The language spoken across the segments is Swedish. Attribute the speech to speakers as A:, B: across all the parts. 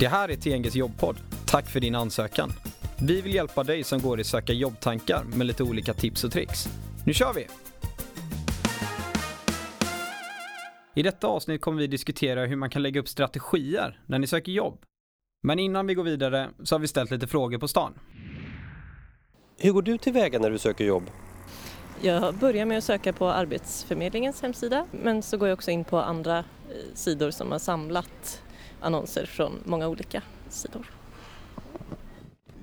A: Det här är TNGs jobbpodd. Tack för din ansökan. Vi vill hjälpa dig som går i söka jobbtankar med lite olika tips och tricks. Nu kör vi! I detta avsnitt kommer vi diskutera hur man kan lägga upp strategier när ni söker jobb. Men innan vi går vidare så har vi ställt lite frågor på stan.
B: Hur går du tillväga när du söker jobb?
C: Jag börjar med att söka på Arbetsförmedlingens hemsida men så går jag också in på andra eh, sidor som har samlat annonser från många olika sidor.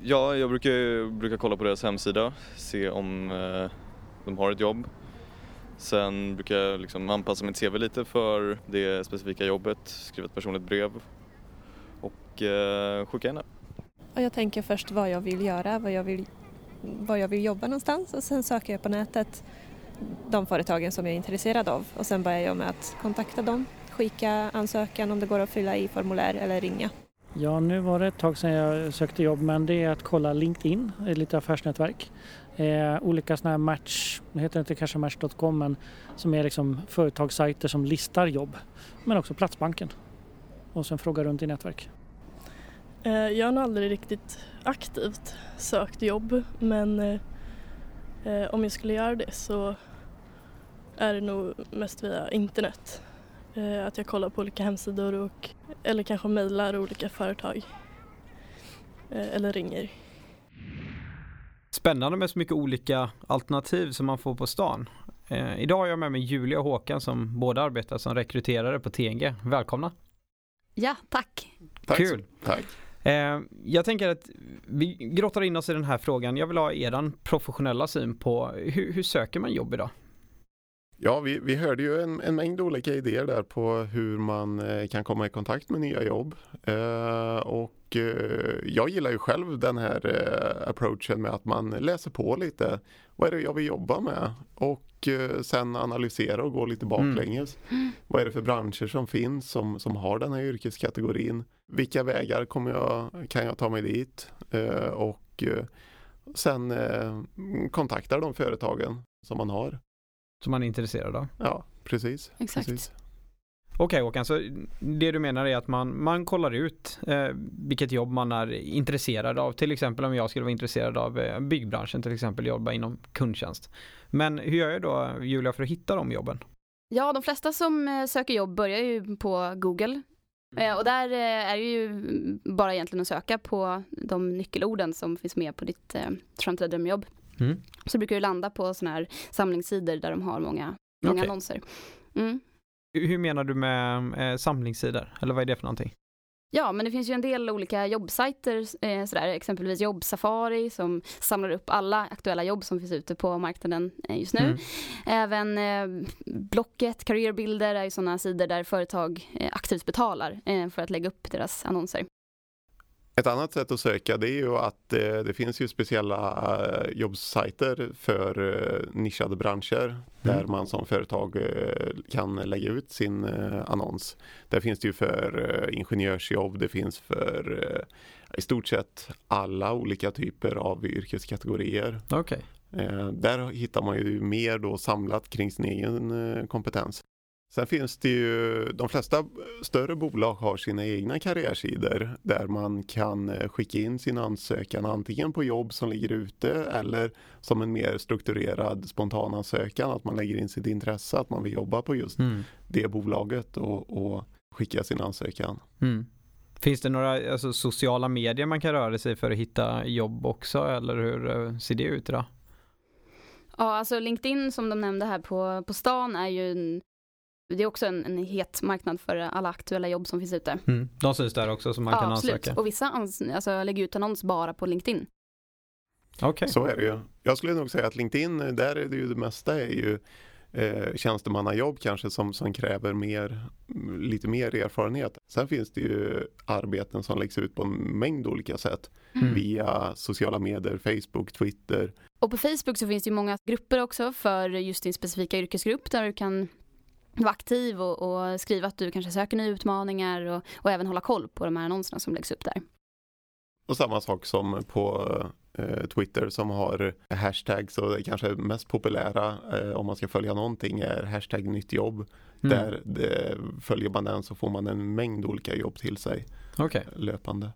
D: Ja, jag brukar, brukar kolla på deras hemsida, se om eh, de har ett jobb. Sen brukar jag liksom anpassa mitt CV lite för det specifika jobbet, skriva ett personligt brev och eh, skicka in det.
E: Och jag tänker först vad jag vill göra, vad jag vill, vad jag vill jobba någonstans och sen söker jag på nätet de företagen som jag är intresserad av och sen börjar jag med att kontakta dem, skicka ansökan om det går att fylla i formulär eller ringa.
F: Ja, nu var det ett tag sedan jag sökte jobb men det är att kolla LinkedIn, ett litet affärsnätverk. Eh, olika sådana här match, nu heter det inte kanske match.com men som är liksom företagssajter som listar jobb. Men också Platsbanken. Och sen fråga runt i nätverk.
G: Eh, Jag har nog aldrig riktigt aktivt sökt jobb men eh, eh, om jag skulle göra det så är det nog mest via internet. Eh, Att jag kollar på olika hemsidor och, eller kanske mejlar olika företag. Eh, Eller ringer.
A: Spännande med så mycket olika alternativ som man får på stan. Eh, idag har jag med mig Julia och Håkan som båda arbetar som rekryterare på TNG. Välkomna!
H: Ja, tack.
I: Tack
A: Kul.
I: Tack.
A: Eh, jag tänker att vi grottar in oss i den här frågan. Jag vill ha er professionella syn på hur, hur söker man jobb idag?
I: Ja, vi, vi hörde ju en, en mängd olika idéer där på hur man eh, kan komma i kontakt med nya jobb. Eh, och eh, jag gillar ju själv den här eh, approachen med att man läser på lite. Vad är det jag vill jobba med? Och eh, sen analysera och gå lite baklänges. Vad är det för branscher som finns som, som har den här yrkeskategorin? Vilka vägar kommer jag, kan jag ta mig dit? Eh, och sen kontaktar de företagen som man har.
A: Som man är intresserad av?
I: Ja, precis.
H: Exakt.
I: precis.
A: Okej Håkan, så det du menar är att man, man kollar ut eh, vilket jobb man är intresserad av. Till exempel om jag skulle vara intresserad av eh, byggbranschen till exempel, jobba inom kundtjänst. Men hur gör jag då Julia för att hitta de jobben?
H: Ja, de flesta som eh, söker jobb börjar ju på Google. Eh, Och där eh, är det ju bara egentligen att söka på de nyckelorden som finns med på ditt framtida drömjobb.
A: Mm.
H: Så brukar du landa på sådana här samlingssidor där de har många, många
A: Okej.
H: annonser. Mm.
A: Hur menar du med eh, samlingssidor? Eller vad är det för någonting?
H: Ja, men det finns ju en del olika jobbsajter, eh, sådär, exempelvis Jobbsafari som samlar upp alla aktuella jobb som finns ute på marknaden eh, just nu.
A: Mm.
H: Även eh, Blocket, Careerbilder är ju sådana sidor där företag eh, aktivt betalar eh, för att lägga upp deras annonser.
I: Ett annat sätt att söka det är ju att eh, det finns ju speciella eh, jobbsajter för eh, nischade branscher där man som företag kan lägga ut sin annons. Där finns det ju för ingenjörsjobb, det finns för i stort sett alla olika typer av yrkeskategorier. Eh, där hittar man ju mer då samlat kring sin egen kompetens. Sen finns det ju, de flesta större bolag har sina egna karriärsidor där man kan eh, skicka in sin ansökan antingen på jobb som ligger ute eller som en mer strukturerad spontanansökan att man lägger in sitt intresse att man vill jobba på just
A: Mm.
I: det bolaget och, och skicka sin ansökan.
A: Mm. Finns det några alltså, sociala medier man kan röra sig för att hitta jobb också eller hur eh, ser det ut idag?
H: Ja, alltså LinkedIn som de nämnde här på, på stan är ju en, det är också en, en het marknad för alla aktuella jobb som finns ute.
A: Mm. De syns där också som man
H: ja,
A: kan
H: absolut.
A: ansöka?
H: Och vissa ans- alltså, lägger ut annons bara på LinkedIn.
A: Okej.
I: Så är det ju. Jag skulle nog säga att LinkedIn, där är det ju det mesta är ju eh, tjänstemannajobb kanske som, som kräver mer, lite mer erfarenhet. Sen finns det ju arbeten som läggs ut på en mängd olika sätt
A: Mm.
I: via sociala medier, Facebook, Twitter.
H: Och på Facebook så finns det ju många grupper också för just din specifika yrkesgrupp där du kan vara aktiv och, och skriva att du kanske söker nya utmaningar och, och även hålla koll på de här annonserna som läggs upp där.
I: Och samma sak som på eh, Twitter som har hashtags och det kanske mest populära eh, om man ska följa någonting är hashtag nytt jobb.
A: Mm.
I: Där det, följer man den så får man en mängd olika jobb till sig
A: Okej.
I: löpande.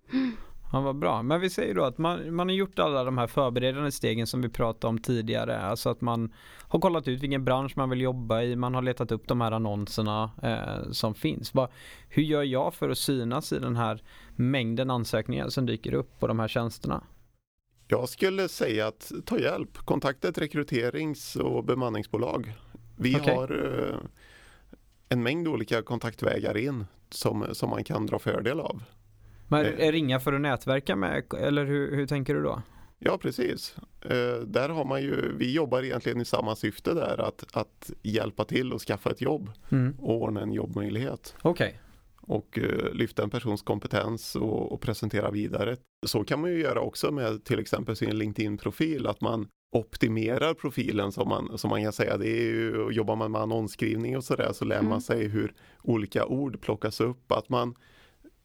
A: Ja, vad bra. Men vi säger då att man, man har gjort alla de här förberedande stegen som vi pratade om tidigare. Alltså att man har kollat ut vilken bransch man vill jobba i. Man har letat upp de här annonserna eh, som finns. Vad, hur gör jag för att synas i den här mängden ansökningar som dyker upp på de här tjänsterna?
I: Jag skulle säga att ta hjälp. Kontakta ett rekryterings och bemanningsbolag. Vi
A: Okej.
I: har eh, en mängd olika kontaktvägar in som, som man kan dra fördel av.
A: Men
I: Eh.
A: ringa för att nätverka med eller hur, hur tänker du då?
I: Ja, precis. Eh, där har man ju, vi jobbar egentligen i samma syfte där, att, att hjälpa till och skaffa ett jobb
A: Mm.
I: och ordna en jobbmöjlighet
A: Okej.
I: och eh, lyfta en persons kompetens och, och presentera vidare. Så kan man ju göra också med till exempel sin LinkedIn-profil, att man optimerar profilen som man, som man kan säga. Det är ju, jobbar man med annonsskrivning och sådär så lär
H: Mm.
I: man sig hur olika ord plockas upp. Att man,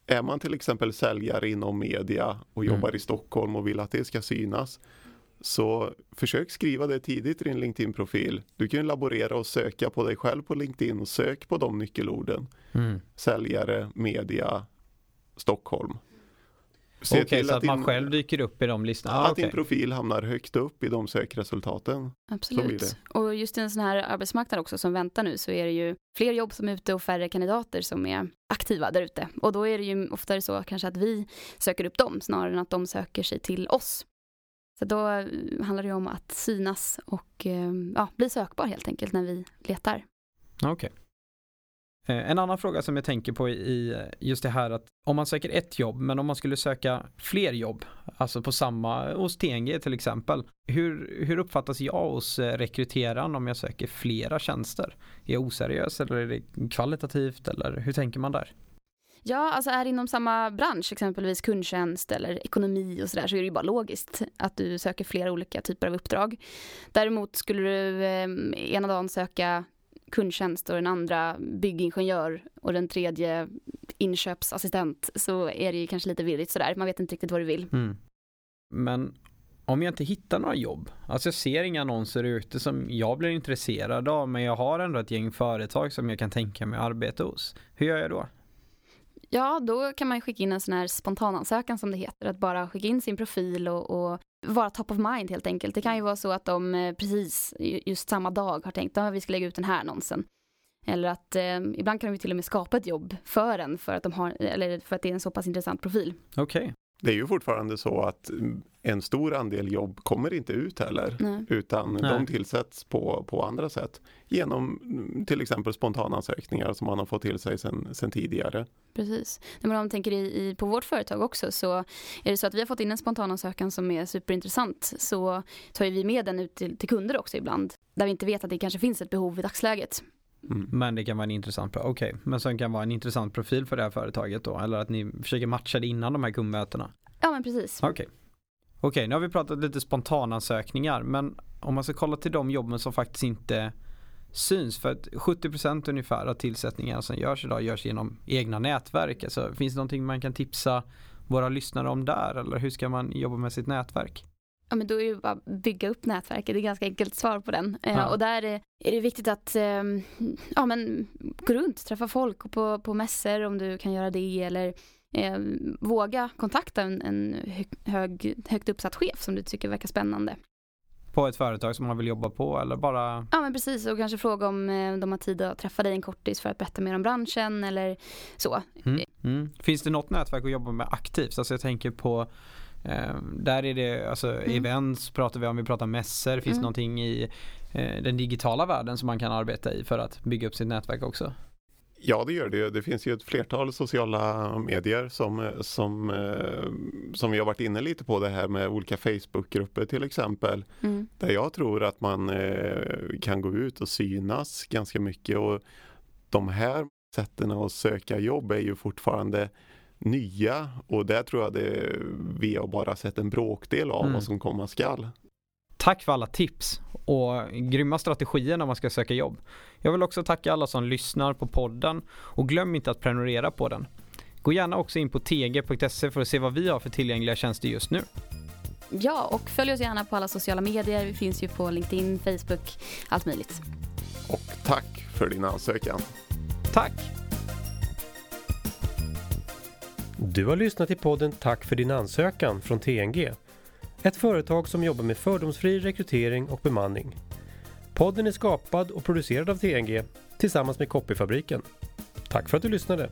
I: är man till exempel säljare inom media och
A: Mm.
I: jobbar i Stockholm och vill att det ska synas så försök skriva det tidigt i din LinkedIn-profil. Du kan laborera och söka på dig själv på LinkedIn och sök på de nyckelorden.
A: Mm.
I: Säljare, media, Stockholm. Se
A: Okej,
I: till
A: så att, man
I: din-
A: själv dyker upp i de listorna?
I: att
A: Ah,
I: din
A: okej.
I: profil hamnar högt upp i de sökresultaten.
H: Absolut. Och just i en sån här arbetsmarknad också som väntar nu så är det ju fler jobb som är ute och färre kandidater som är aktiva där ute. Och då är det ju oftare så kanske att vi söker upp dem snarare än att de söker sig till oss. Så då eh, handlar det om att synas och eh, ja, bli sökbar helt enkelt när vi letar.
A: Okej. Eh, Eh, en annan fråga som jag tänker på i just det här att om man söker ett jobb men om man skulle söka fler jobb, alltså på samma, hos TNG till exempel. Hur, hur uppfattas jag hos eh, rekryteraren om jag söker flera tjänster? Är jag oseriös eller är det kvalitativt eller hur tänker man där?
H: Ja, alltså är det inom samma bransch, exempelvis kundtjänst eller ekonomi och sådär, så är det ju bara logiskt att du söker flera olika typer av uppdrag. Däremot skulle du eh, ena dagen söka kundtjänst och den andra byggingenjör och den tredje inköpsassistent så är det ju kanske lite virrigt sådär. Man vet inte riktigt vad du vill.
A: Mm. Men om jag inte hittar några jobb, alltså jag ser inga annonser ute som jag blir intresserad av men jag har ändå ett gäng företag som jag kan tänka mig att arbeta hos. Hur gör jag då?
H: Ja, då kan man skicka in en sån här spontanansökan som det heter. Att bara skicka in sin profil och, och vara top of mind helt enkelt. Det kan ju vara så att de eh, precis just samma dag har tänkt att vi ska lägga ut den här annonsen. Eller att eh, ibland kan de ju till och med skapa ett jobb för en för att, de har, eller för att det är en så pass intressant profil.
A: Okej.
I: Det är ju fortfarande så att en stor andel jobb kommer inte ut heller.
H: Nej.
I: Utan
A: Nej.
I: de tillsätts på, på andra sätt. Genom till exempel spontanansökningar som man har fått till sig sedan sen tidigare.
H: Precis. Men om man tänker i, i, på vårt företag också så är det så att vi har fått in en spontanansökan som är superintressant så tar vi med den ut till, till kunder också ibland. Där vi inte vet att det kanske finns ett behov i dagsläget.
I: Mm.
A: Men det kan vara en intressant, pro- okej, men sen kan vara en intressant profil för det här företaget då, eller att ni försöker matcha det innan de här kundmötena.
H: Ja men precis.
A: Okej. Okej, nu har vi pratat lite spontanansökningar, men om man ska kolla till de jobben som faktiskt inte syns, för att 70% ungefär av tillsättningarna som görs idag görs genom egna nätverk. Alltså, finns det någonting man kan tipsa våra lyssnare om där, eller hur ska man jobba med sitt nätverk?
H: Ja, men då är det ju bara att bygga upp nätverket, det är ganska enkelt svar på den. Eh,
A: Ja.
H: Och där är det viktigt att eh, ja, men, gå runt, träffa folk på, på mässor om du kan göra det eller eh, våga kontakta en, en hög, hög, högt uppsatt chef som du tycker verkar spännande.
A: På ett företag som man vill jobba på, eller bara
H: Ja men precis och kanske fråga om eh, de har tid att träffa dig en kortis för att berätta mer om branschen eller så.
A: Mm. Mm. Finns det något nätverk att jobba med aktivt? Alltså jag tänker på eh, där är det alltså events pratar vi om, vi pratar mässor. Finns det
H: Mm.
A: någonting i eh, den digitala världen som man kan arbeta i för att bygga upp sitt nätverk också?
I: Ja, det gör det. Det finns ju ett flertal sociala medier som, som, eh, som vi har varit inne lite på det här med olika Facebookgrupper till exempel.
H: Mm.
I: Där jag tror att man eh, kan gå ut och synas ganska mycket och de här sätten att söka jobb är ju fortfarande nya och där tror jag det, vi har bara sett en bråkdel av
A: Mm.
I: vad som komma skall.
A: Tack för alla tips och grymma strategier när man ska söka jobb. Jag vill också tacka alla som lyssnar på podden och glöm inte att prenumerera på den. Gå gärna också in på tg.se för att se vad vi har för tillgängliga tjänster just nu.
H: Ja, och följ oss gärna på alla sociala medier. Vi finns ju på LinkedIn, Facebook, allt möjligt.
I: Och tack för din ansökan.
A: Tack!
J: Du har lyssnat till podden Tack för din ansökan från TNG. Ett företag som jobbar med fördomsfri rekrytering och bemanning. Podden är skapad och producerad av TNG tillsammans med Copyfabriken. Tack för att du lyssnade!